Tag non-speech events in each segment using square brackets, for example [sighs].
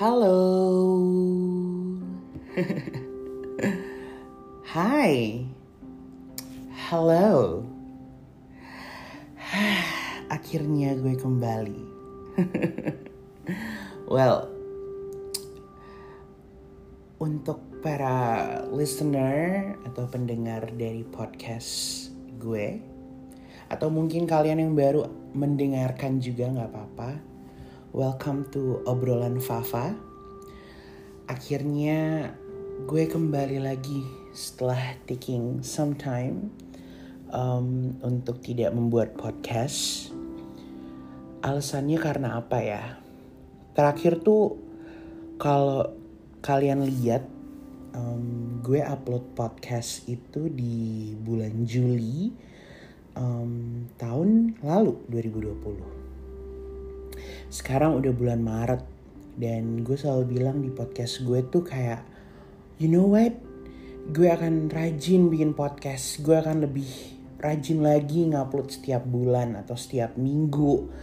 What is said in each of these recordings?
Halo. Hai. Halo. Akhirnya gue kembali. well, untuk para listener atau pendengar dari podcast gue, atau mungkin kalian yang baru mendengarkan juga nggak apa-apa. Welcome to obrolan Fafa. Akhirnya gue kembali lagi setelah taking some time um, untuk tidak membuat podcast. Alasannya karena apa ya? Terakhir tuh kalau kalian lihat um, gue upload podcast itu di bulan Juli um, tahun lalu 2020. Sekarang udah bulan Maret dan gue selalu bilang di podcast gue tuh kayak you know what? Gue akan rajin bikin podcast. Gue akan lebih rajin lagi ngupload setiap bulan atau setiap minggu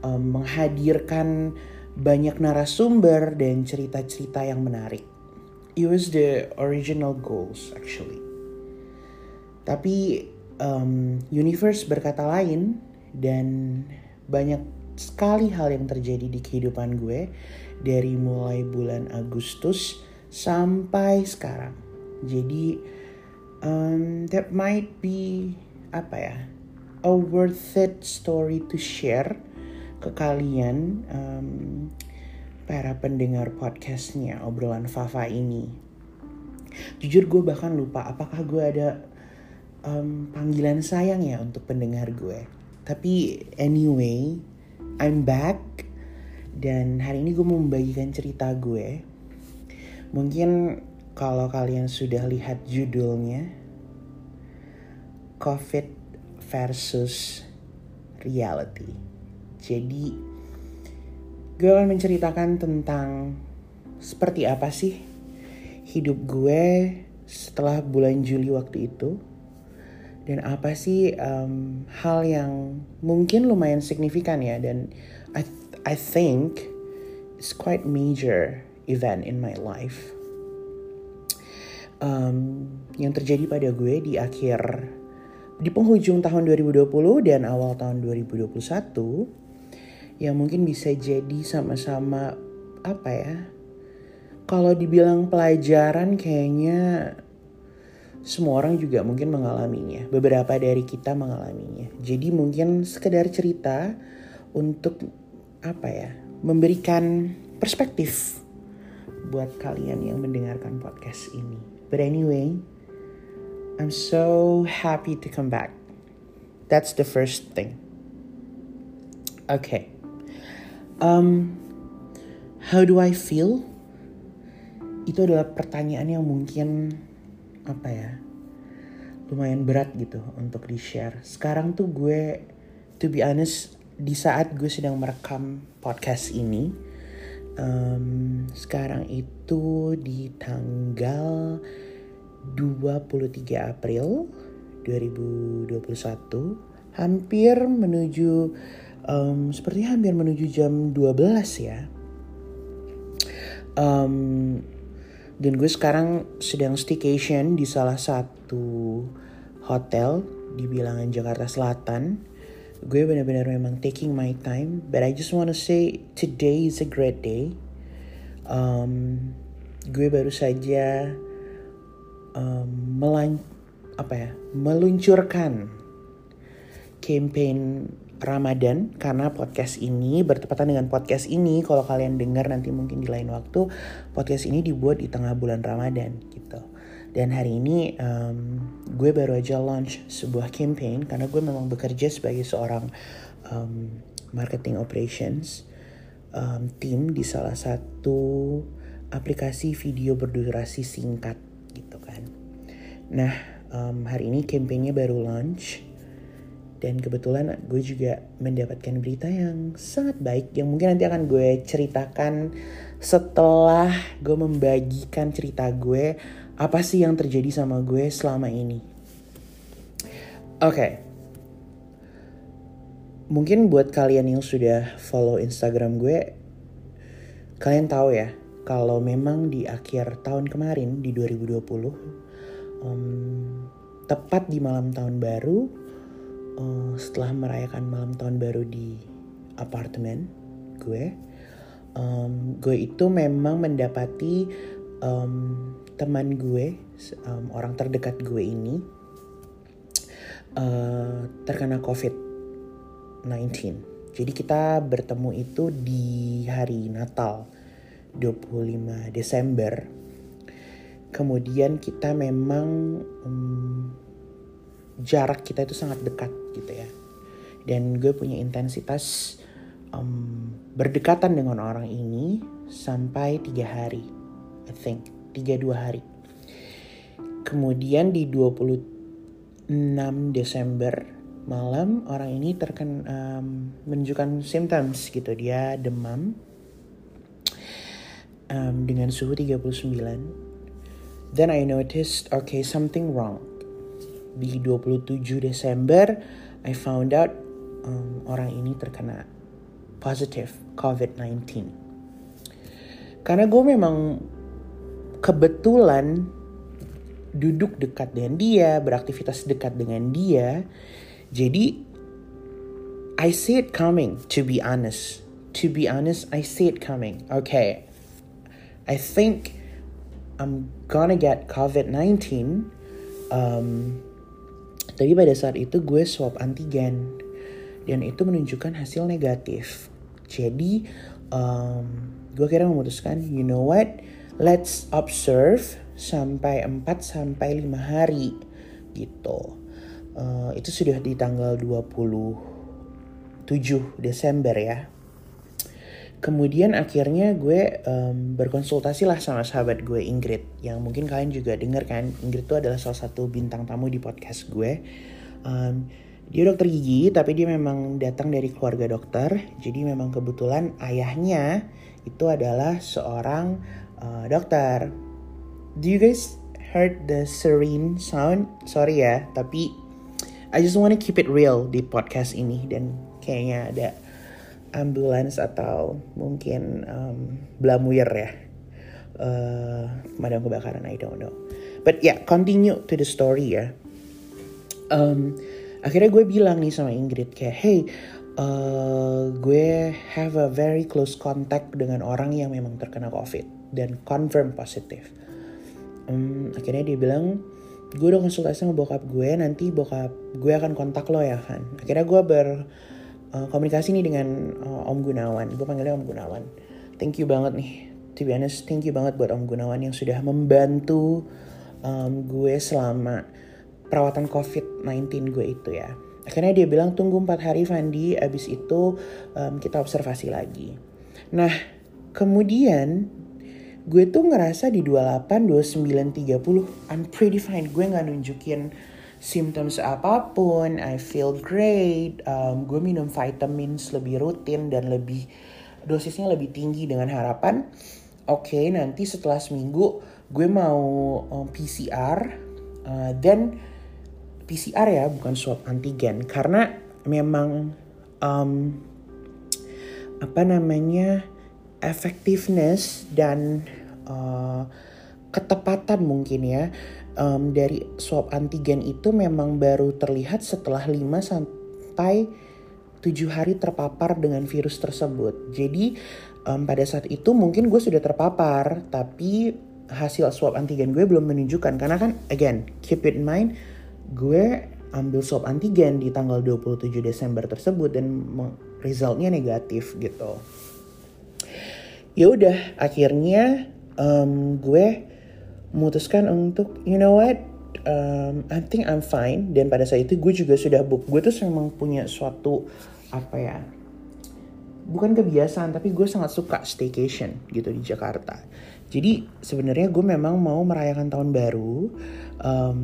um, menghadirkan banyak narasumber dan cerita-cerita yang menarik. It was the original goals actually. Tapi um, universe berkata lain dan banyak sekali hal yang terjadi di kehidupan gue dari mulai bulan Agustus sampai sekarang. Jadi um, that might be apa ya a worth it story to share ke kalian um, para pendengar podcastnya obrolan Fafa ini. Jujur gue bahkan lupa apakah gue ada um, panggilan sayang ya untuk pendengar gue. Tapi anyway, I'm back dan hari ini gue mau membagikan cerita gue. Mungkin kalau kalian sudah lihat judulnya, COVID versus reality. Jadi gue akan menceritakan tentang seperti apa sih hidup gue setelah bulan Juli waktu itu dan apa sih um, hal yang mungkin lumayan signifikan ya dan I th I think it's quite major event in my life. Um, yang terjadi pada gue di akhir di penghujung tahun 2020 dan awal tahun 2021 yang mungkin bisa jadi sama-sama apa ya kalau dibilang pelajaran kayaknya semua orang juga mungkin mengalaminya. Beberapa dari kita mengalaminya. Jadi mungkin sekedar cerita untuk apa ya? Memberikan perspektif buat kalian yang mendengarkan podcast ini. But anyway, I'm so happy to come back. That's the first thing. Okay. Um, how do I feel? Itu adalah pertanyaan yang mungkin apa ya lumayan berat gitu untuk di share sekarang tuh gue to be honest di saat gue sedang merekam podcast ini um, sekarang itu di tanggal 23 April 2021 hampir menuju um, seperti hampir menuju jam 12 ya. Um, dan gue sekarang sedang staycation di salah satu hotel di bilangan Jakarta Selatan. Gue benar-benar memang taking my time, but I just wanna say today is a great day. Um, gue baru saja um, apa ya meluncurkan campaign Ramadan karena podcast ini bertepatan dengan podcast ini. Kalau kalian dengar nanti mungkin di lain waktu podcast ini dibuat di tengah bulan Ramadan gitu. Dan hari ini um, gue baru aja launch sebuah campaign karena gue memang bekerja sebagai seorang um, marketing operations um, tim di salah satu aplikasi video berdurasi singkat gitu kan. Nah um, hari ini campaignnya baru launch dan kebetulan gue juga mendapatkan berita yang sangat baik yang mungkin nanti akan gue ceritakan setelah gue membagikan cerita gue apa sih yang terjadi sama gue selama ini. Oke. Okay. Mungkin buat kalian yang sudah follow Instagram gue kalian tahu ya kalau memang di akhir tahun kemarin di 2020 um, tepat di malam tahun baru uh, setelah merayakan malam tahun baru di apartemen gue um, gue itu memang mendapati um, teman gue um, orang terdekat gue ini uh, terkena covid-19 jadi kita bertemu itu di hari Natal 25 Desember. Kemudian kita memang um, jarak kita itu sangat dekat gitu ya. Dan gue punya intensitas um, berdekatan dengan orang ini sampai tiga hari I think. Tiga dua hari. Kemudian di 26 Desember malam orang ini terkena um, menunjukkan symptoms gitu. Dia demam um, dengan suhu 39 Then I noticed, okay, something wrong. Di 27 Desember, I found out um, orang ini terkena positive COVID-19. Karena gue memang kebetulan duduk dekat dengan dia, beraktivitas dekat dengan dia. Jadi, I see it coming, to be honest. To be honest, I see it coming. Okay. I think I'm gonna get COVID-19 um, tapi pada saat itu gue swab antigen. Dan itu menunjukkan hasil negatif. Jadi um, gue kira memutuskan you know what? Let's observe sampai 4 sampai 5 hari gitu. Uh, itu sudah di tanggal 27 Desember ya kemudian akhirnya gue um, berkonsultasi lah sama sahabat gue Ingrid. Yang mungkin kalian juga denger kan Ingrid itu adalah salah satu bintang tamu di podcast gue. Um, dia dokter gigi tapi dia memang datang dari keluarga dokter. Jadi memang kebetulan ayahnya itu adalah seorang uh, dokter. Do you guys heard the serene sound? Sorry ya tapi I just wanna keep it real di podcast ini. Dan kayaknya ada ambulans atau mungkin um, blamuir ya. Uh, pemadam kebakaran I don't know. But yeah continue to the story ya. Um, akhirnya gue bilang nih sama Ingrid kayak hey uh, gue have a very close contact dengan orang yang memang terkena covid dan confirm positif. Um, akhirnya dia bilang gue udah konsultasi sama bokap gue nanti bokap gue akan kontak lo ya kan. Akhirnya gue ber uh, komunikasi nih dengan uh, Om Gunawan. Gue panggilnya Om Gunawan. Thank you banget nih. To be honest, thank you banget buat Om Gunawan yang sudah membantu um, gue selama perawatan COVID-19 gue itu ya. Akhirnya dia bilang tunggu 4 hari Fandi, abis itu um, kita observasi lagi. Nah, kemudian gue tuh ngerasa di 28, 29, 30 I'm pretty fine. Gue gak nunjukin symptoms apa pun, I feel great, um, gue minum vitamins lebih rutin dan lebih dosisnya lebih tinggi dengan harapan, oke okay, nanti setelah seminggu gue mau um, PCR, uh, dan PCR ya bukan swab antigen. Karena memang um, apa namanya effectiveness dan uh, ketepatan mungkin ya um, dari swab antigen itu memang baru terlihat setelah 5 sampai 7 hari terpapar dengan virus tersebut. Jadi um, pada saat itu mungkin gue sudah terpapar, tapi hasil swab antigen gue belum menunjukkan karena kan again keep it in mind gue ambil swab antigen di tanggal 27 Desember tersebut dan resultnya negatif gitu. Ya udah akhirnya um, gue memutuskan untuk you know what um, I think I'm fine. Dan pada saat itu gue juga sudah book. Gue tuh memang punya suatu apa ya bukan kebiasaan tapi gue sangat suka staycation gitu di Jakarta. Jadi sebenarnya gue memang mau merayakan tahun baru um,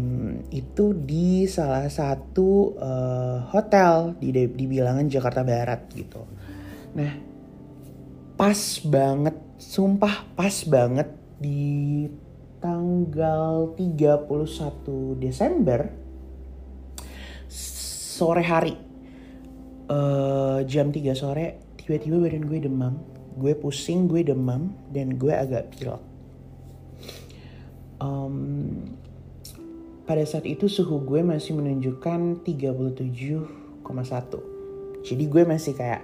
itu di salah satu uh, hotel di di bilangan Jakarta Barat gitu. Nah pas banget sumpah pas banget di tanggal 31 Desember sore hari. Uh, jam 3 sore tiba-tiba badan gue demam. Gue pusing gue demam dan gue agak pilek. Um, pada saat itu suhu gue masih menunjukkan 37,1 jadi gue masih kayak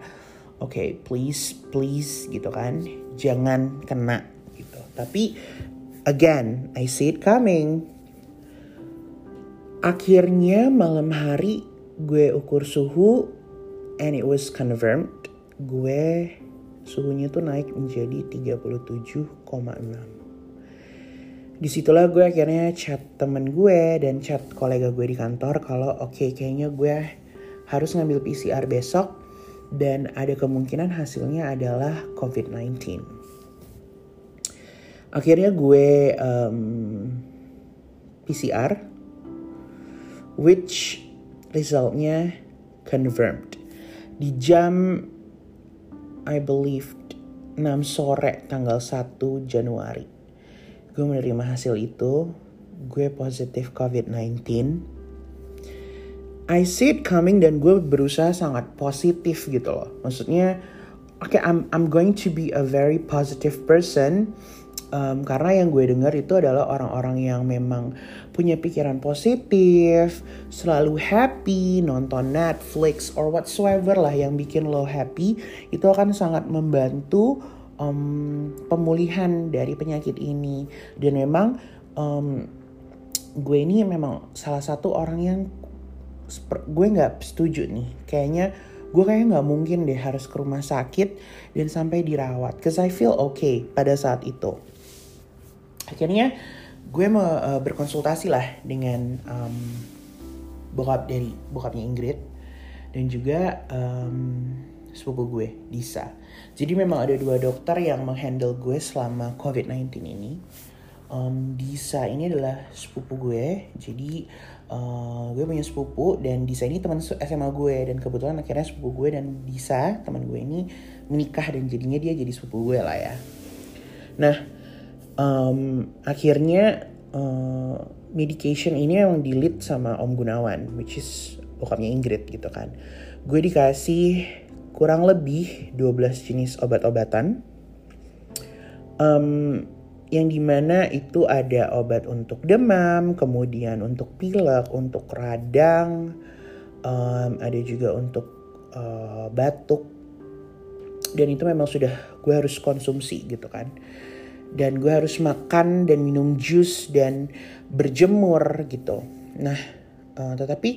oke okay, please please gitu kan. Jangan kena gitu. Tapi again I see it coming akhirnya malam hari gue ukur suhu and it was confirmed gue suhunya tuh naik menjadi 37,6 di situlah gue akhirnya chat temen gue dan chat kolega gue di kantor kalau oke okay, kayaknya gue harus ngambil PCR besok dan ada kemungkinan hasilnya adalah COVID-19. Akhirnya gue um, PCR, which resultnya confirmed. Di jam, I believe, 6 sore tanggal 1 Januari. Gue menerima hasil itu. Gue positif COVID-19 I see it coming dan gue berusaha sangat positif gitu loh. Maksudnya oke okay, I'm I'm going to be a very positive person um, karena yang gue dengar itu adalah orang-orang yang memang punya pikiran positif, selalu happy, nonton Netflix or whatsoever lah yang bikin lo happy, itu akan sangat membantu um, pemulihan dari penyakit ini. Dan memang um, gue ini memang salah satu orang yang gue nggak setuju nih. Kayaknya gue kayak nggak mungkin deh harus ke rumah sakit dan sampai dirawat cause I feel okay pada saat itu akhirnya gue mau uh, berkonsultasi lah dengan um, bokap dari bokapnya Ingrid dan juga um, sepupu gue, Disa. Jadi memang ada dua dokter yang menghandle gue selama COVID-19 ini. Um, Disa ini adalah sepupu gue, jadi uh, gue punya sepupu dan Disa ini teman SMA gue dan kebetulan akhirnya sepupu gue dan Disa teman gue ini menikah dan jadinya dia jadi sepupu gue lah ya. Nah um, akhirnya uh, medication ini emang di lead sama Om Gunawan, which is bokapnya Ingrid gitu kan. Gue dikasih kurang lebih 12 jenis obat-obatan um, yang di mana itu ada obat untuk demam, kemudian untuk pilek, untuk radang, um, ada juga untuk uh, batuk, dan itu memang sudah gue harus konsumsi gitu kan. Dan gue harus makan dan minum jus dan berjemur gitu. Nah, uh, tetapi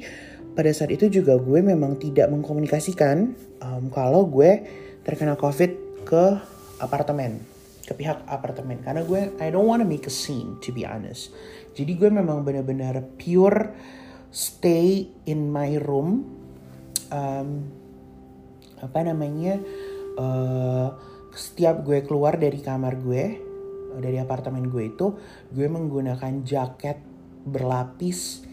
pada saat itu juga gue memang tidak mengkomunikasikan um, kalau gue terkena covid ke apartemen ke pihak apartemen. Karena gue I don't wanna make a scene to be honest. Jadi gue memang benar-benar pure stay in my room. Um, apa namanya uh, setiap gue keluar dari kamar gue dari apartemen gue itu gue menggunakan jaket berlapis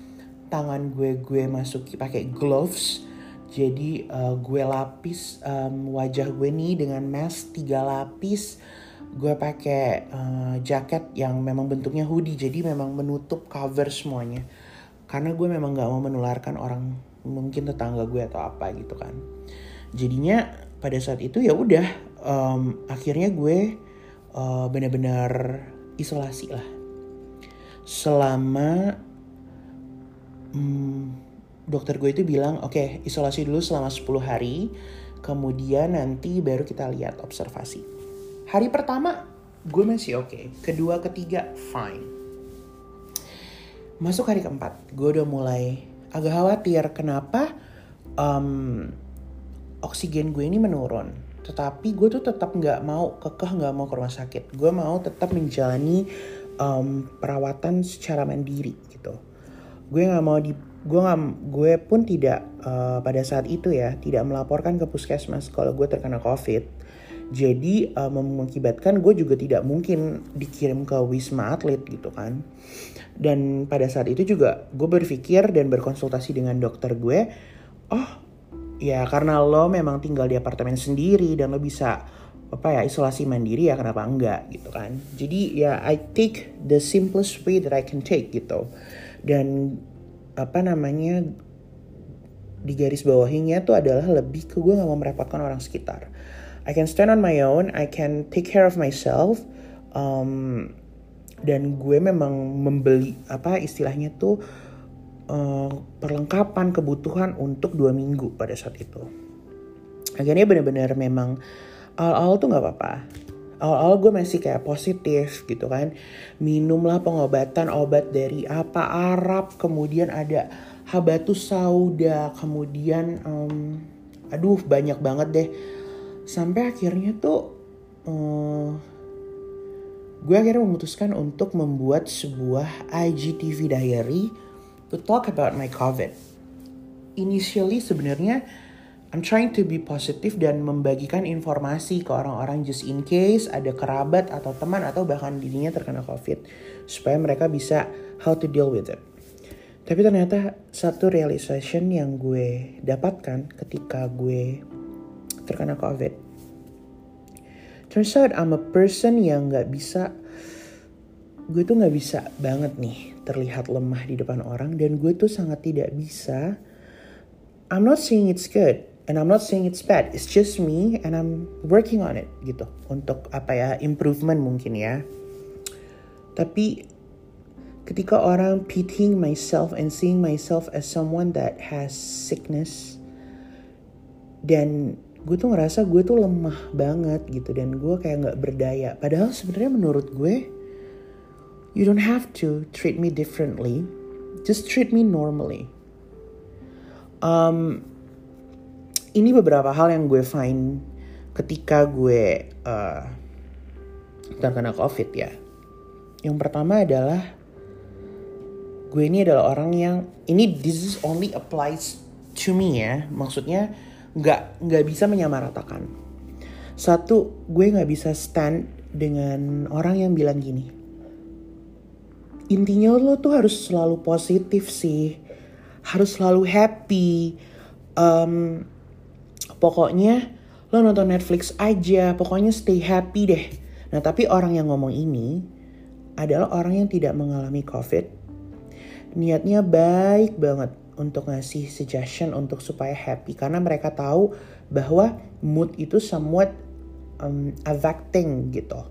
tangan gue gue masuki pakai gloves. Jadi uh, gue lapis um, wajah gue nih dengan mask tiga lapis gue pakai uh, jaket yang memang bentuknya hoodie jadi memang menutup cover semuanya. Karena gue memang gak mau menularkan orang mungkin tetangga gue atau apa gitu kan. Jadinya pada saat itu ya udah um, akhirnya gue uh, benar-benar isolasi lah. Selama hmm, dokter gue itu bilang oke okay, isolasi dulu selama 10 hari kemudian nanti baru kita lihat observasi hari pertama gue masih oke. Okay. kedua ketiga fine. Masuk hari keempat gue udah mulai agak khawatir. Kenapa um, oksigen gue ini menurun? Tetapi gue tuh tetap nggak mau kekeh nggak mau ke rumah sakit. Gue mau tetap menjalani um, perawatan secara mandiri gitu. Gue nggak mau di gue nggak gue pun tidak uh, pada saat itu ya tidak melaporkan ke puskesmas kalau gue terkena covid jadi uh, mengakibatkan gue juga tidak mungkin dikirim ke wisma atlet gitu kan. Dan pada saat itu juga gue berpikir dan berkonsultasi dengan dokter gue oh ya karena lo memang tinggal di apartemen sendiri dan lo bisa apa ya isolasi mandiri ya kenapa enggak? gitu kan. Jadi ya I take the simplest way that I can take gitu. Dan apa namanya di garis bawahinya tuh adalah lebih ke gue gak mau merepotkan orang sekitar I can stand on my own I can take care of myself um, dan gue memang membeli apa istilahnya tuh uh, perlengkapan kebutuhan untuk dua minggu pada saat itu. Akhirnya benar-benar memang awal-awal tuh nggak apa-apa. Awal-awal gue masih kayak positif gitu kan. Minumlah pengobatan obat dari apa Arab kemudian ada habatus sauda kemudian um, aduh banyak banget deh sampai akhirnya tuh um, gue akhirnya memutuskan untuk membuat sebuah IGTV diary to talk about my COVID. Initially sebenarnya I'm trying to be positive dan membagikan informasi ke orang-orang just in case ada kerabat atau teman atau bahkan dirinya terkena COVID supaya mereka bisa how to deal with it. Tapi ternyata satu realization yang gue dapatkan ketika gue terkena COVID. Turns out I'm a person yang nggak bisa gue tuh nggak bisa banget nih terlihat lemah di depan orang dan gue tuh sangat tidak bisa. I'm not saying it's good and I'm not saying it's bad. It's just me and I'm working on it gitu untuk apa ya improvement mungkin ya. Tapi ketika orang pitying myself and seeing myself as someone that has sickness dan gue tuh ngerasa gue tuh lemah banget gitu dan gue kayak nggak berdaya. Padahal sebenarnya menurut gue you don't have to treat me differently just treat me normally. Um, ini beberapa hal yang gue find ketika gue uh, terkena covid ya. Yang pertama adalah gue ini adalah orang yang ini this is only applies to me ya. Maksudnya nggak nggak bisa menyamaratakan. Satu gue nggak bisa stand dengan orang yang bilang gini. Intinya lo tuh harus selalu positif sih. Harus selalu happy. Um, pokoknya lo nonton Netflix aja pokoknya stay happy deh. Nah tapi orang yang ngomong ini adalah orang yang tidak mengalami covid. Niatnya baik banget untuk ngasih suggestion untuk supaya happy. Karena mereka tahu bahwa mood itu somewhat um, affecting gitu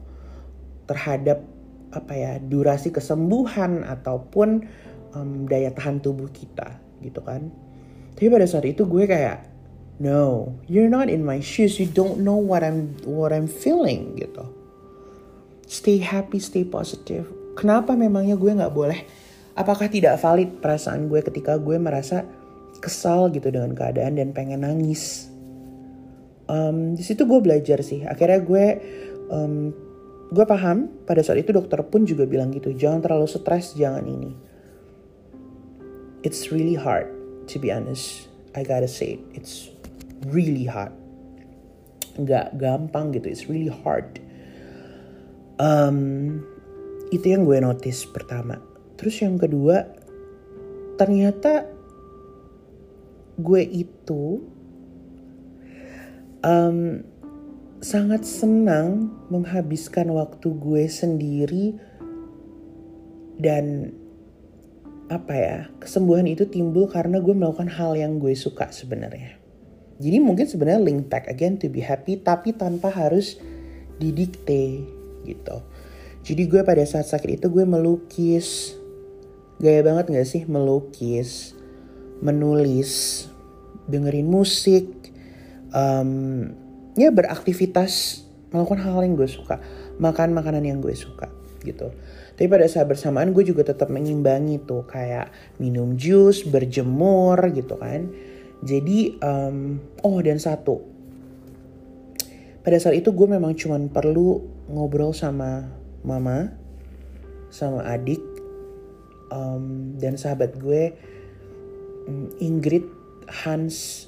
terhadap apa ya durasi kesembuhan ataupun um, daya tahan tubuh kita gitu kan. Tapi pada saat itu gue kayak no you're not in my shoes. You don't know what I'm what I'm feeling gitu. Stay happy stay positive. Kenapa memangnya gue nggak boleh apakah tidak valid perasaan gue ketika gue merasa kesal gitu dengan keadaan dan pengen nangis? Um, di situ gue belajar sih. Akhirnya gue um, gue paham. Pada saat itu dokter pun juga bilang gitu jangan terlalu stres jangan ini. It's really hard to be honest. I gotta say it. it's really hard. Nggak gampang gitu. It's really hard. Um, itu yang gue notice pertama Terus yang kedua, ternyata gue itu um, sangat senang menghabiskan waktu gue sendiri dan apa ya kesembuhan itu timbul karena gue melakukan hal yang gue suka sebenarnya. Jadi mungkin sebenarnya link back again to be happy tapi tanpa harus didikte gitu. Jadi gue pada saat sakit itu gue melukis, gaya banget gak sih melukis, menulis, dengerin musik, um, ya beraktivitas, melakukan hal, hal yang gue suka, makan makanan yang gue suka gitu. Tapi pada saat bersamaan gue juga tetap mengimbangi tuh kayak minum jus, berjemur gitu kan. Jadi, um, oh dan satu, pada saat itu gue memang cuman perlu ngobrol sama mama, sama adik, um, dan sahabat gue Ingrid Hans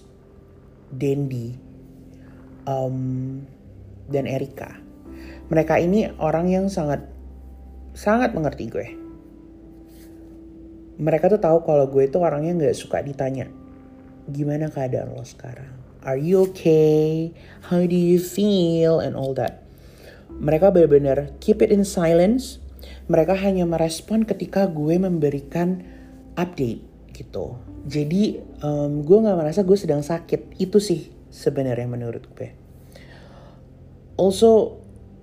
Dendi um, dan Erika. Mereka ini orang yang sangat sangat mengerti gue. Mereka tuh tahu kalau gue itu orangnya nggak suka ditanya gimana keadaan lo sekarang? Are you okay? How do you feel? and all that. Mereka benar-benar keep it in silence mereka hanya merespon ketika gue memberikan update gitu. Jadi um, gue nggak merasa gue sedang sakit. Itu sih sebenarnya menurut gue. also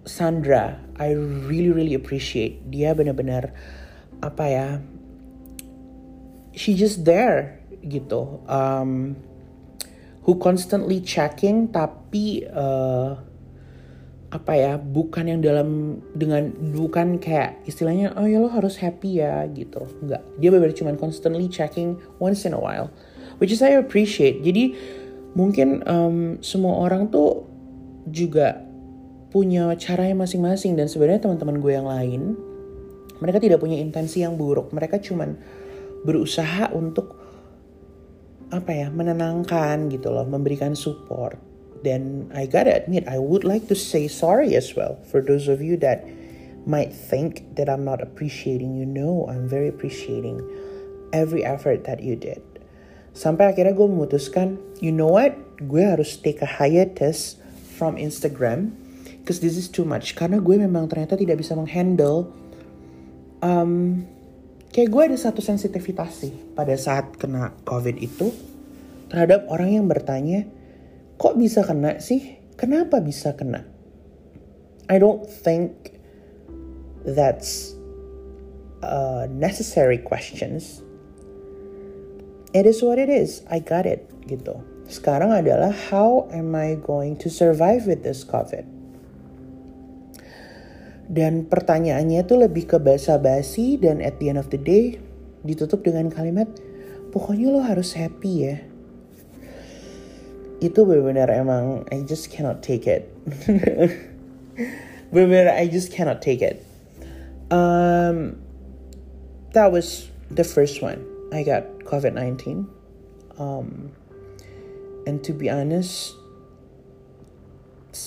Sandra I really really appreciate dia benar-benar apa ya she just there gitu um, who constantly checking tapi uh, apa ya bukan yang dalam dengan bukan kayak istilahnya oh ya lo harus happy ya gitu. Nggak. Dia benar cuma constantly checking once in a while. Which is I appreciate. Jadi mungkin um, semua orang tuh juga punya caranya masing-masing. Dan sebenarnya teman-teman gue yang lain mereka tidak punya intensi yang buruk. Mereka cuman berusaha untuk apa ya menenangkan gitu loh memberikan support then I gotta admit, I would like to say sorry as well for those of you that might think that I'm not appreciating you. No, I'm very appreciating every effort that you did. Sampai akhirnya gue memutuskan, you know what, gue harus take a hiatus from Instagram because this is too much. Karena gue memang ternyata tidak bisa menghandle um, kayak gue ada satu sensitivitas sih pada saat kena COVID itu terhadap orang yang bertanya, kok bisa kena sih? Kenapa bisa kena? I don't think that's uh, necessary questions. It is what it is. I got it gitu. Sekarang adalah how am I going to survive with this COVID? Dan pertanyaannya itu lebih ke basa-basi dan at the end of the day ditutup dengan kalimat pokoknya lo harus happy ya itu benar-benar emang I just cannot take it. [laughs] benar-benar I just cannot take it. Um, that was the first one. I got COVID-19. Um, and to be honest,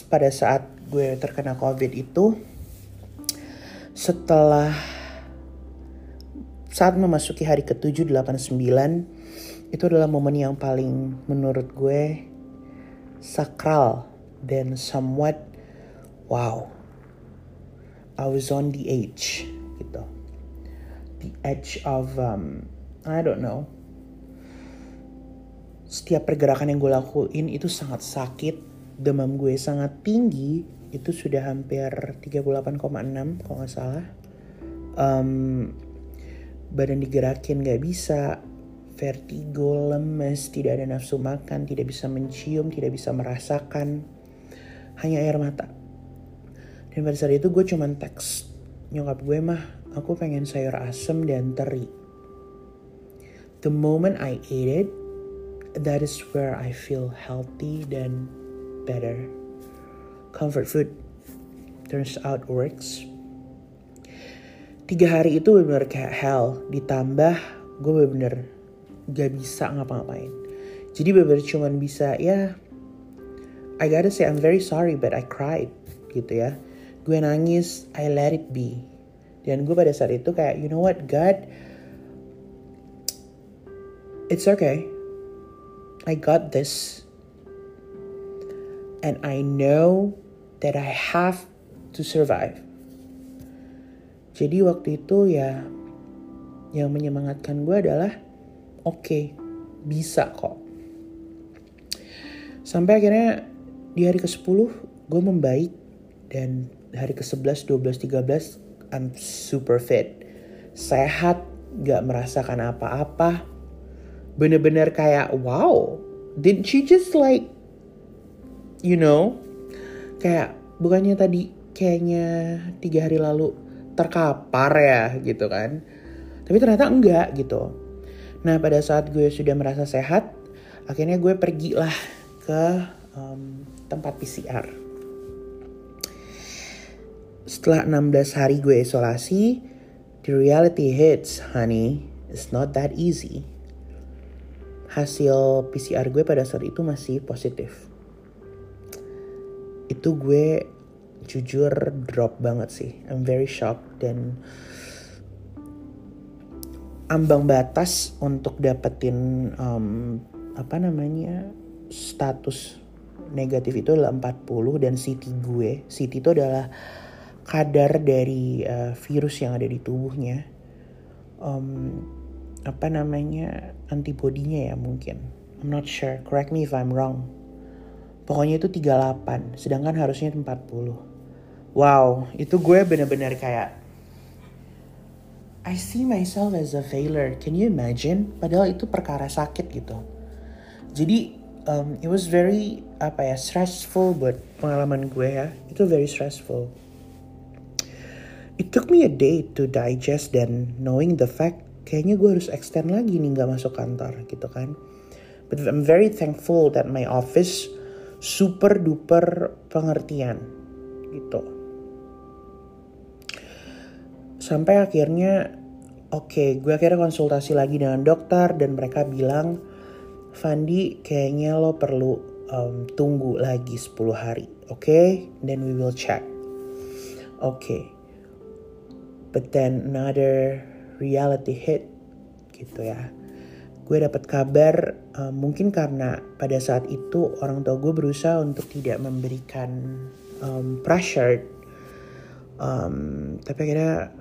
pada saat gue terkena COVID itu, setelah saat memasuki hari ke-7, 8, 9, itu adalah momen yang paling menurut gue sakral dan somewhat wow I was on the edge gitu. The edge of um, I don't know. Setiap pergerakan yang gue lakuin itu sangat sakit demam gue sangat tinggi itu sudah hampir 38,6 kalau nggak salah. Um, badan digerakin nggak bisa vertigo, lemes, tidak ada nafsu makan, tidak bisa mencium, tidak bisa merasakan, hanya air mata. Dan pada saat itu gue cuman teks nyokap gue mah, aku pengen sayur asem dan teri. The moment I ate it, that is where I feel healthy dan better. Comfort food turns out works. Tiga hari itu benar-benar kayak hell. Ditambah gue benar-benar gak bisa ngapa-ngapain. Jadi beber cuman bisa ya I gotta say I'm very sorry but I cried gitu ya. Gue nangis, I let it be. Dan gue pada saat itu kayak you know what God It's okay. I got this. And I know that I have to survive. Jadi waktu itu ya yang menyemangatkan gue adalah oke okay, bisa kok. Sampai akhirnya di hari ke-10 gue membaik. Dan hari ke-11, 12, 13 I'm super fit. Sehat gak merasakan apa-apa. Bener-bener kayak wow did she just like you know? Kayak bukannya tadi kayaknya tiga hari lalu terkapar ya gitu kan. Tapi ternyata enggak gitu Nah pada saat gue sudah merasa sehat, akhirnya gue pergilah ke um, tempat PCR. Setelah 16 hari gue isolasi, the reality hits, honey. It's not that easy. Hasil PCR gue pada saat itu masih positif. Itu gue jujur drop banget sih. I'm very shocked dan ambang batas untuk dapetin um, apa namanya status negatif itu adalah 40 dan CT gue. CT itu adalah kadar dari uh, virus yang ada di tubuhnya. Um, apa namanya antibodinya ya mungkin. I'm not sure. Correct me if I'm wrong. Pokoknya itu 38, sedangkan harusnya 40. Wow, itu gue bener-bener kayak I see myself as a failure. Can you imagine? Padahal itu perkara sakit gitu. Jadi um, it was very apa ya stressful buat pengalaman gue ya. Itu very stressful. It took me a day to digest dan knowing the fact kayaknya gue harus extend lagi nih nggak masuk kantor gitu kan. But I'm very thankful that my office super duper pengertian gitu. Sampai akhirnya oke, okay, gue akhirnya konsultasi lagi dengan dokter dan mereka bilang, Fandi kayaknya lo perlu um, tunggu lagi 10 hari, oke? Okay? Then we will check. Oke. Okay. But then another reality hit gitu ya gue dapat kabar uh, mungkin karena pada saat itu orang tua gue berusaha untuk tidak memberikan um, pressure um, tapi akhirnya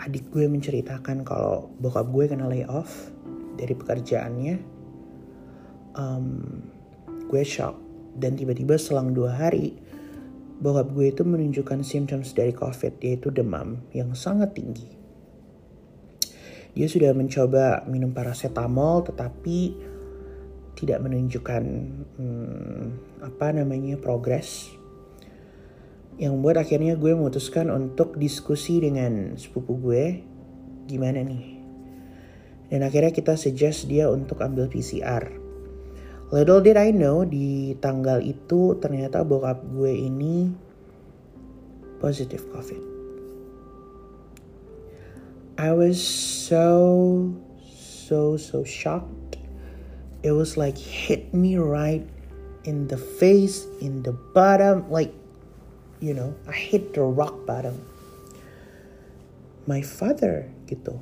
adik gue menceritakan kalau bokap gue kena layoff dari pekerjaannya um, gue shock dan tiba-tiba selang dua hari bokap gue itu menunjukkan symptoms dari covid yaitu demam yang sangat tinggi dia sudah mencoba minum paracetamol tetapi tidak menunjukkan hmm, apa namanya progres. Yang membuat akhirnya gue memutuskan untuk diskusi dengan sepupu gue gimana nih. Dan akhirnya kita suggest dia untuk ambil PCR. Little did I know di tanggal itu ternyata bokap gue ini positif COVID. I was so, so, so shocked. It was like hit me right in the face, in the bottom, like, you know, I hit the rock bottom. My father, gitu.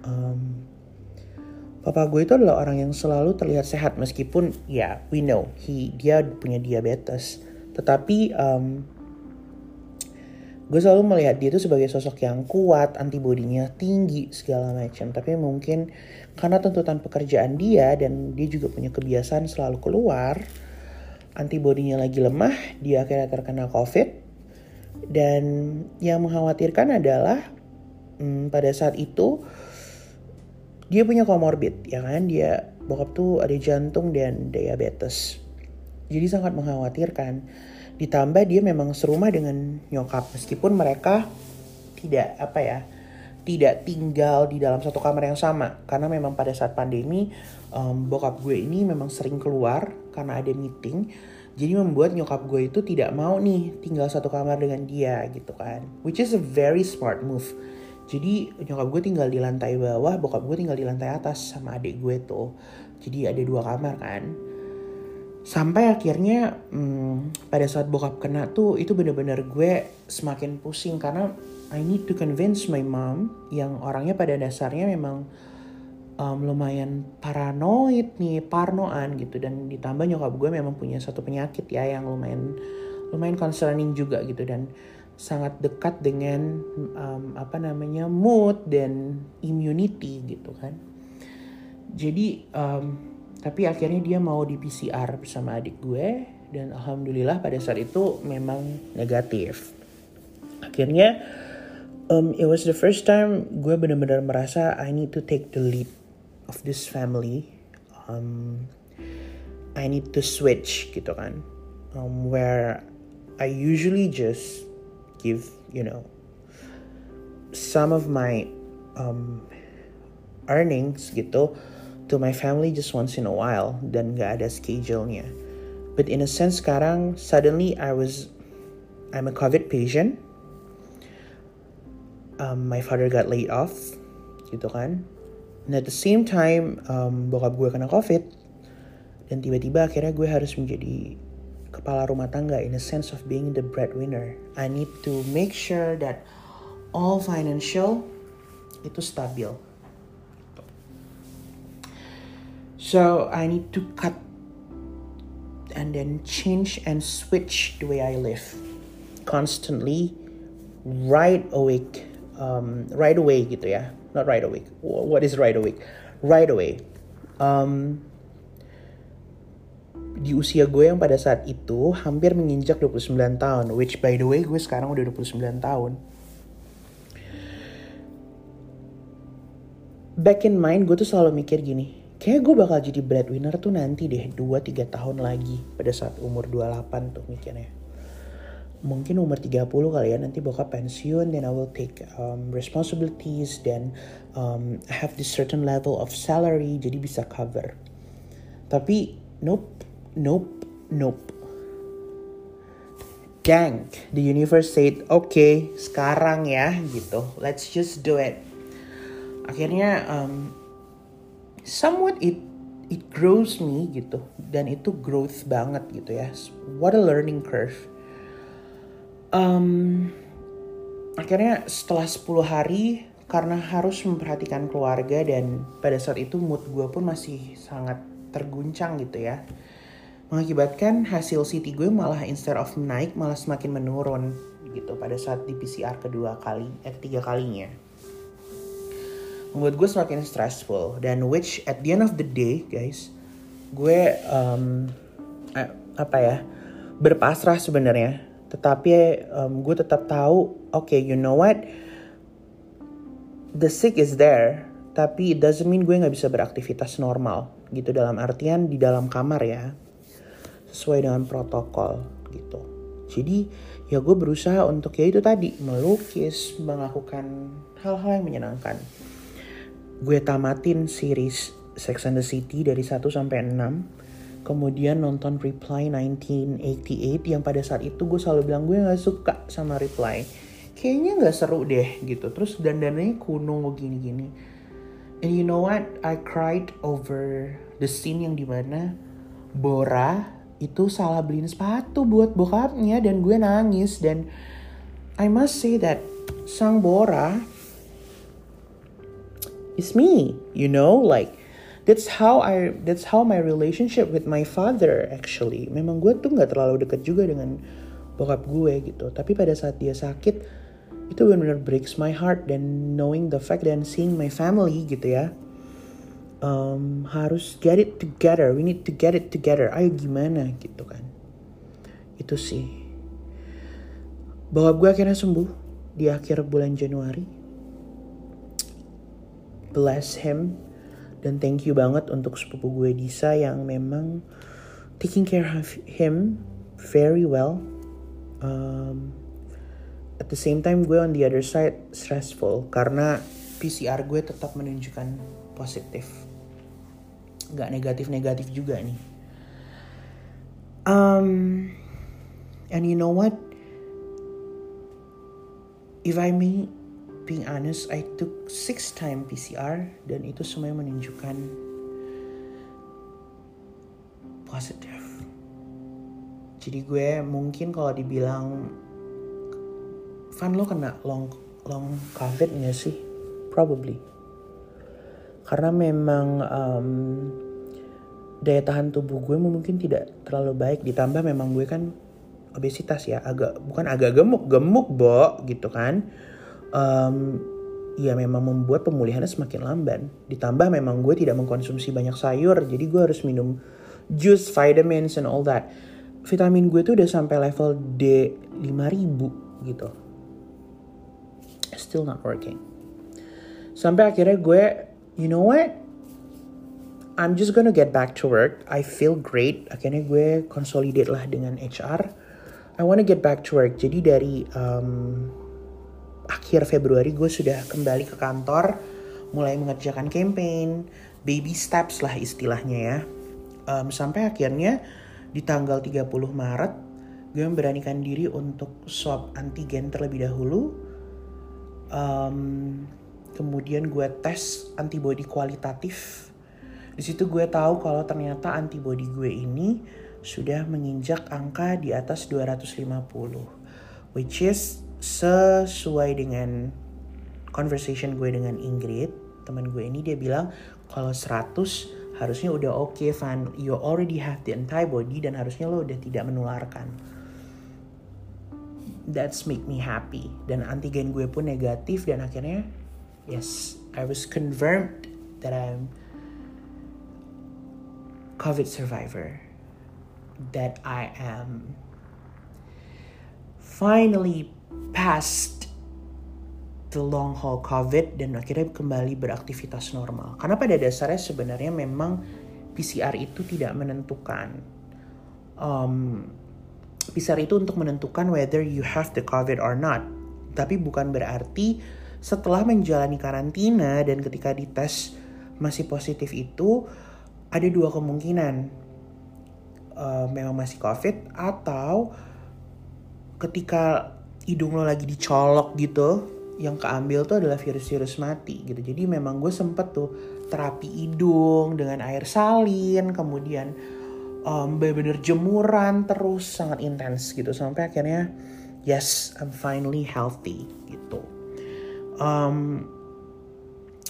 Um, papa gue itu adalah orang yang selalu terlihat sehat meskipun ya yeah, we know he dia punya diabetes. Tetapi um, gue selalu melihat dia itu sebagai sosok yang kuat, antibodinya tinggi segala macam. Tapi mungkin karena tuntutan pekerjaan dia dan dia juga punya kebiasaan selalu keluar, antibodinya lagi lemah, dia akhirnya terkena COVID. Dan yang mengkhawatirkan adalah hmm, pada saat itu dia punya komorbid, ya kan? Dia bokap tuh ada jantung dan diabetes. Jadi sangat mengkhawatirkan ditambah dia memang serumah dengan nyokap meskipun mereka tidak apa ya tidak tinggal di dalam satu kamar yang sama karena memang pada saat pandemi um, bokap gue ini memang sering keluar karena ada meeting jadi membuat nyokap gue itu tidak mau nih tinggal satu kamar dengan dia gitu kan. Which is a very smart move. Jadi nyokap gue tinggal di lantai bawah bokap gue tinggal di lantai atas sama adik gue tuh. Jadi ada dua kamar kan. Sampai akhirnya hmm, pada saat bokap kena tuh itu bener-bener gue semakin pusing karena I need to convince my mom yang orangnya pada dasarnya memang um, lumayan paranoid nih parnoan gitu. Dan ditambah nyokap gue memang punya satu penyakit ya yang lumayan lumayan concerning juga gitu. Dan sangat dekat dengan um, apa namanya mood dan immunity gitu kan. Jadi um, tapi akhirnya dia mau di PCR bersama adik gue. Dan alhamdulillah pada saat itu memang negatif. Akhirnya um, it was the first time gue benar-benar merasa I need to take the lead of this family. Um, I need to switch gitu kan. Um, where I usually just give, you know, some of my um, earnings gitu to my family just once in a while dan gak ada schedule-nya. But in a sense sekarang suddenly I was I'm a COVID patient. Um, my father got laid off gitu kan. And at the same time um, bokap gue kena COVID dan tiba-tiba akhirnya gue harus menjadi kepala rumah tangga in a sense of being the breadwinner. I need to make sure that all financial itu stabil. So I need to cut and then change and switch the way I live. Constantly, right awake, um, right away gitu ya, not right awake. What is right awake? Right away. Um, di usia gue yang pada saat itu hampir menginjak 29 tahun. Which by the way gue sekarang udah 29 tahun. Back in mind gue tuh selalu mikir gini. Kayak gue bakal jadi breadwinner tuh nanti deh 2-3 tahun lagi. Pada saat umur 28 tuh mikirnya. Mungkin umur 30 kali ya nanti bokap pensiun. Then I will take um, responsibilities. Then um, I have this certain level of salary. Jadi bisa cover. Tapi nope nope, nope. Dang, the universe said, oke, okay, sekarang ya, gitu. Let's just do it. Akhirnya, um, somewhat it it grows me gitu, dan itu growth banget gitu ya. What a learning curve. Um, akhirnya setelah 10 hari karena harus memperhatikan keluarga dan pada saat itu mood gue pun masih sangat terguncang gitu ya. Mengakibatkan hasil CT gue malah instead of naik malah semakin menurun gitu pada saat di PCR kedua kali eh ketiga kalinya. Membuat gue semakin stressful dan which at the end of the day guys gue um, eh, apa ya berpasrah sebenarnya tetapi um, gue tetap tahu oke okay, you know what the sick is there tapi it doesn't mean gue nggak bisa beraktivitas normal gitu dalam artian di dalam kamar ya sesuai dengan protokol gitu. Jadi ya gue berusaha untuk ya itu tadi melukis, melakukan hal-hal yang menyenangkan. Gue tamatin series Sex and the City dari 1 sampai 6. Kemudian nonton Reply 1988 yang pada saat itu gue selalu bilang gue gak suka sama Reply. Kayaknya gak seru deh gitu. Terus dandannya kuno gini-gini. And you know what? I cried over the scene yang di mana Bora itu salah beliin sepatu buat bokapnya dan gue nangis dan I must say that sang Bora is me, you know, like that's how I that's how my relationship with my father actually. Memang gue tuh nggak terlalu deket juga dengan bokap gue gitu. Tapi pada saat dia sakit itu benar-benar breaks my heart dan knowing the fact dan seeing my family gitu ya. Um, harus get it together. We need to get it together. Ayo gimana gitu kan. Itu sih. Bahwa gue akhirnya sembuh di akhir bulan Januari. Bless him dan thank you banget untuk sepupu gue Disa yang memang taking care of him very well um, at the same time gue on the other side stressful karena PCR gue tetap menunjukkan positif nggak negatif-negatif juga nih. Um, and you know what? If I may being honest, I took six time PCR dan itu semuanya menunjukkan positif. Jadi gue mungkin kalau dibilang Van lo kena long long covid gak sih? Probably karena memang um, daya tahan tubuh gue mungkin tidak terlalu baik ditambah memang gue kan obesitas ya agak bukan agak gemuk gemuk bo gitu kan um, ya memang membuat pemulihannya semakin lamban ditambah memang gue tidak mengkonsumsi banyak sayur jadi gue harus minum jus vitamins and all that vitamin gue tuh udah sampai level D 5000 gitu still not working sampai akhirnya gue you know what? I'm just gonna get back to work. I feel great. Akhirnya gue consolidate lah dengan HR. I wanna get back to work. Jadi dari um, akhir Februari gue sudah kembali ke kantor, mulai mengerjakan campaign, baby steps lah istilahnya ya. Um, sampai akhirnya di tanggal 30 Maret gue memberanikan diri untuk swab antigen terlebih dahulu. Um, kemudian gue tes antibody kualitatif di situ gue tahu kalau ternyata antibody gue ini sudah menginjak angka di atas 250 which is sesuai dengan conversation gue dengan Ingrid teman gue ini dia bilang kalau 100 harusnya udah oke okay, Van you already have the antibody dan harusnya lo udah tidak menularkan that's make me happy dan antigen gue pun negatif dan akhirnya Yes, I was confirmed that I'm COVID survivor. that I am finally past the long haul COVID dan akhirnya kembali beraktivitas normal. Karena pada dasarnya sebenarnya memang PCR itu tidak menentukan. Um, PCR itu untuk menentukan whether you have the COVID or not. Tapi bukan berarti setelah menjalani karantina dan ketika dites masih positif itu ada dua kemungkinan. Uh, memang masih COVID atau ketika hidung lo lagi dicolok gitu yang keambil tuh adalah virus-virus mati gitu. Jadi memang gue sempet tuh terapi hidung dengan air salin, kemudian um, bener-bener jemuran terus sangat intens gitu sampai akhirnya yes I'm finally healthy gitu. Um,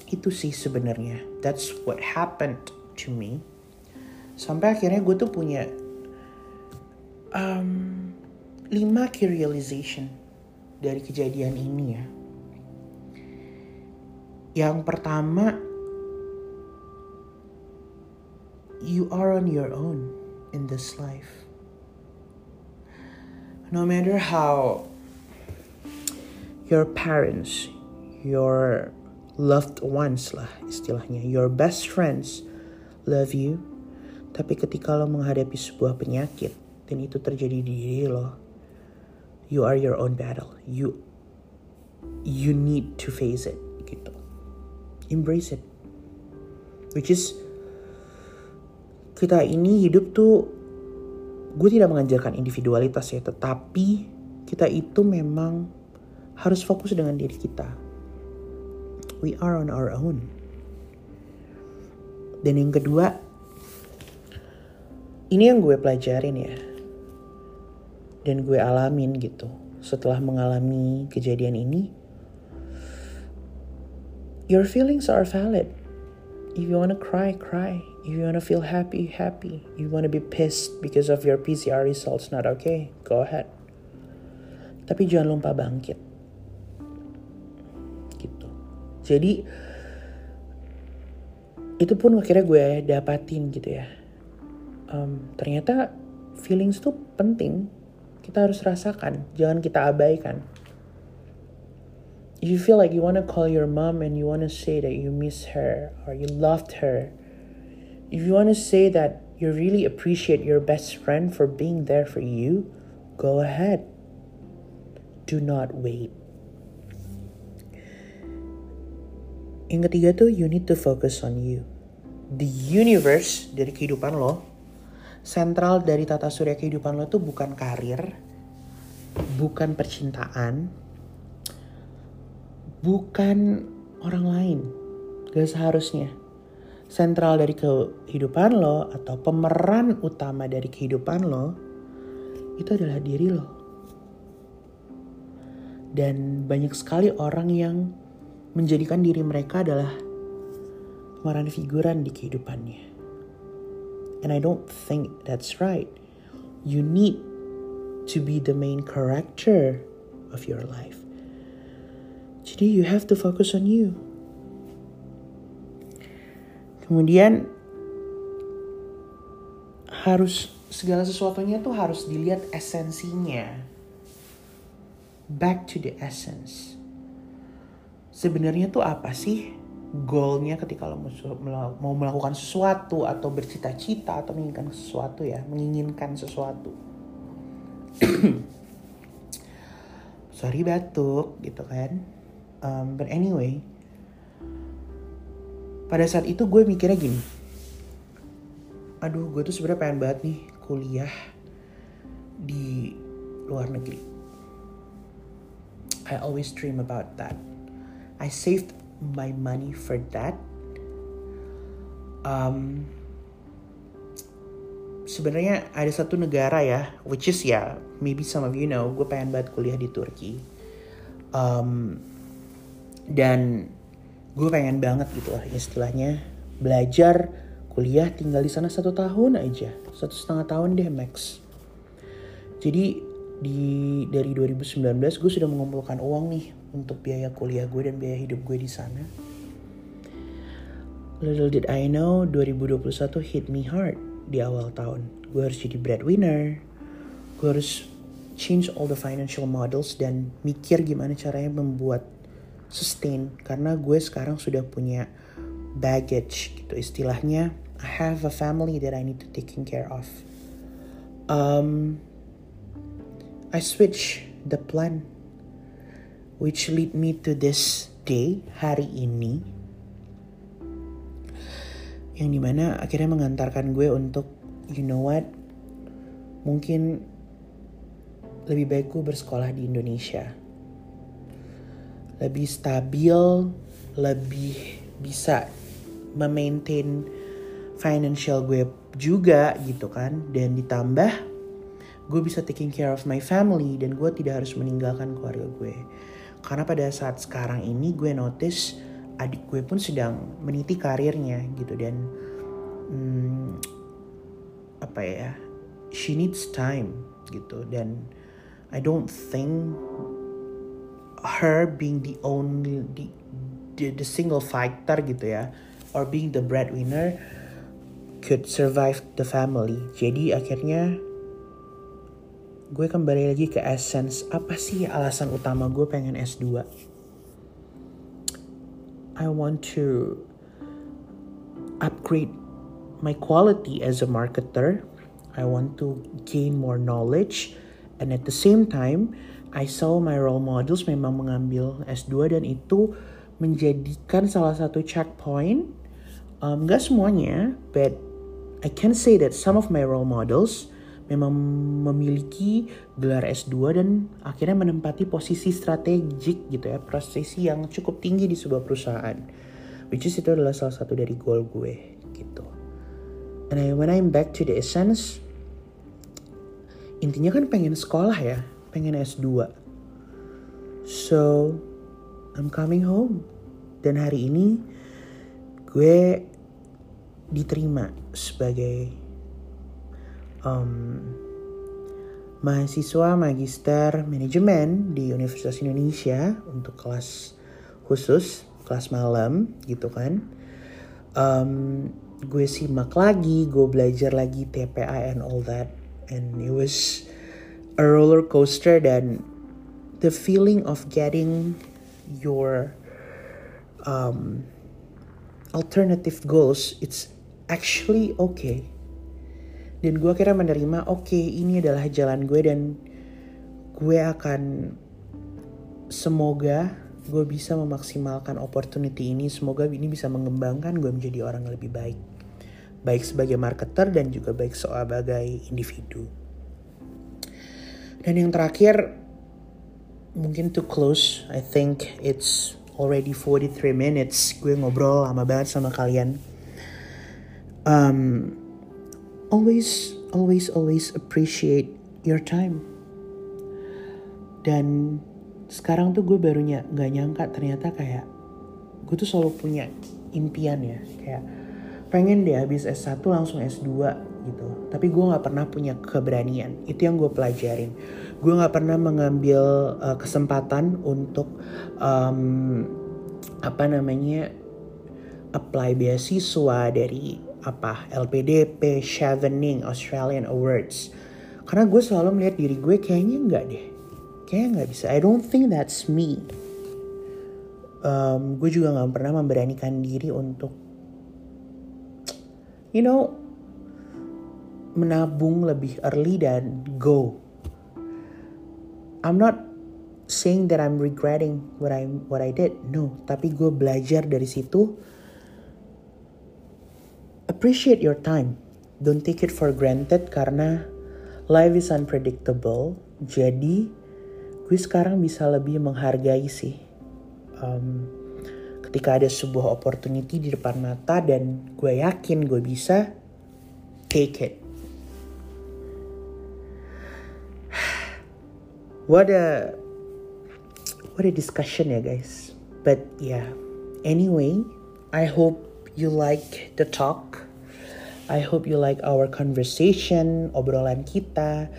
itu sih sebenarnya that's what happened to me sampai akhirnya gue tuh punya um, lima key realization dari kejadian ini ya yang pertama you are on your own in this life no matter how your parents your loved ones lah istilahnya. Your best friends love you. Tapi ketika lo menghadapi sebuah penyakit dan itu terjadi di diri lo, you are your own battle. You you need to face it gitu. Embrace it. Which is kita ini hidup tuh gue tidak mengajarkan individualitas ya, tetapi kita itu memang harus fokus dengan diri kita we are on our own. Dan yang kedua, ini yang gue pelajarin ya. Dan gue alamin gitu. Setelah mengalami kejadian ini, your feelings are valid. If you wanna cry, cry. If you wanna feel happy, happy. If you wanna be pissed because of your PCR results not okay, go ahead. Tapi jangan lupa bangkit jadi itu pun akhirnya gue dapatin gitu ya um, ternyata feelings tuh penting kita harus rasakan jangan kita abaikan. If you feel like you wanna call your mom and you wanna say that you miss her or you loved her if you wanna say that you really appreciate your best friend for being there for you go ahead. Do not wait. Yang ketiga tuh you need to focus on you. The universe dari kehidupan lo, sentral dari tata surya kehidupan lo tuh bukan karir, bukan percintaan, bukan orang lain. Gak seharusnya. Sentral dari kehidupan lo atau pemeran utama dari kehidupan lo itu adalah diri lo. Dan banyak sekali orang yang menjadikan diri mereka adalah kemarin figuran di kehidupannya. And I don't think that's right. You need to be the main character of your life. Jadi you have to focus on you. Kemudian harus segala sesuatunya tuh harus dilihat esensinya. Back to the essence sebenarnya tuh apa sih goalnya ketika lo mau melakukan sesuatu atau bercita-cita atau menginginkan sesuatu ya menginginkan sesuatu. [clears throat] Sorry batuk gitu kan. Um, but anyway pada saat itu gue mikirnya gini. Aduh gue tuh sebenarnya pengen banget nih kuliah di luar negeri. I always dream about that. I saved my money for that. Um, sebenarnya ada satu negara ya, which is ya, maybe some of you know, gue pengen banget kuliah di Turki. Um, dan gue pengen banget gitu lah istilahnya belajar kuliah tinggal di sana satu tahun aja satu setengah tahun deh max jadi di dari 2019 gue sudah mengumpulkan uang nih untuk biaya kuliah gue dan biaya hidup gue di sana. Little did I know 2021 hit me hard di awal tahun. Gue harus jadi breadwinner. Gue harus change all the financial models dan mikir gimana caranya membuat sustain karena gue sekarang sudah punya baggage gitu istilahnya I have a family that I need to taking care of um, I switch the plan which lead me to this day hari ini yang di mana akhirnya mengantarkan gue untuk you know what mungkin lebih baik gue bersekolah di Indonesia. Lebih stabil, lebih bisa memaintain financial gue juga gitu kan. Dan ditambah gue bisa taking care of my family dan gue tidak harus meninggalkan keluarga gue. Karena pada saat sekarang ini gue notice adik gue pun sedang meniti karirnya gitu dan hmm, apa ya she needs time gitu dan I don't think her being the only the, the, the single fighter gitu ya or being the breadwinner could survive the family. Jadi akhirnya gue kembali lagi ke essence apa sih alasan utama gue pengen S2? I want to upgrade my quality as a marketer. I want to gain more knowledge And at the same time, I saw my role models memang mengambil S2 dan itu menjadikan salah satu checkpoint. Um, gak semuanya, but I can say that some of my role models memang memiliki gelar S2 dan akhirnya menempati posisi strategik gitu ya, posisi yang cukup tinggi di sebuah perusahaan. Which is itu adalah salah satu dari goal gue gitu. And I, when I'm back to the essence, intinya kan pengen sekolah ya, pengen S2. So, I'm coming home. Dan hari ini gue diterima sebagai um, mahasiswa magister manajemen di Universitas Indonesia untuk kelas khusus, kelas malam gitu kan. Um, gue simak lagi, gue belajar lagi TPA and all that and it was a roller coaster dan the feeling of getting your um, alternative goals it's actually okay dan gue akhirnya menerima oke okay, ini adalah jalan gue dan gue akan semoga gue bisa memaksimalkan opportunity ini semoga ini bisa mengembangkan gue menjadi orang yang lebih baik baik sebagai marketer dan juga baik sebagai individu. Dan yang terakhir, mungkin to close, I think it's already 43 minutes. Gue ngobrol lama banget sama kalian. Um, always, always, always appreciate your time. Dan sekarang tuh gue barunya nggak nyangka ternyata kayak gue tuh selalu punya impian ya kayak pengen deh habis S1 langsung S2 gitu. Tapi gue gak pernah punya keberanian. Itu yang gue pelajarin. Gue gak pernah mengambil uh, kesempatan untuk um, apa namanya apply beasiswa dari apa LPDP, Chevening, Australian Awards. Karena gue selalu melihat diri gue kayaknya nggak deh. Kayaknya nggak bisa. I don't think that's me. Um, gue juga nggak pernah memberanikan diri untuk you know, menabung lebih early dan go. I'm not saying that I'm regretting what I what I did. No, tapi gue belajar dari situ. Appreciate your time. Don't take it for granted karena life is unpredictable. Jadi gue sekarang bisa lebih menghargai sih. Um, ketika ada sebuah opportunity di depan mata dan gue yakin gue bisa take it. [sighs] What a what a discussion ya guys. But yeah, anyway, I hope you like the talk. I hope you like our conversation, obrolan kita.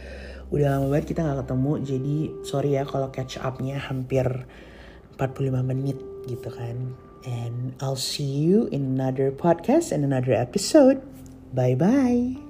Udah lama banget kita gak ketemu, jadi sorry ya kalau catch upnya hampir 45 menit gitu kan. And I'll see you in another podcast and another episode. Bye bye.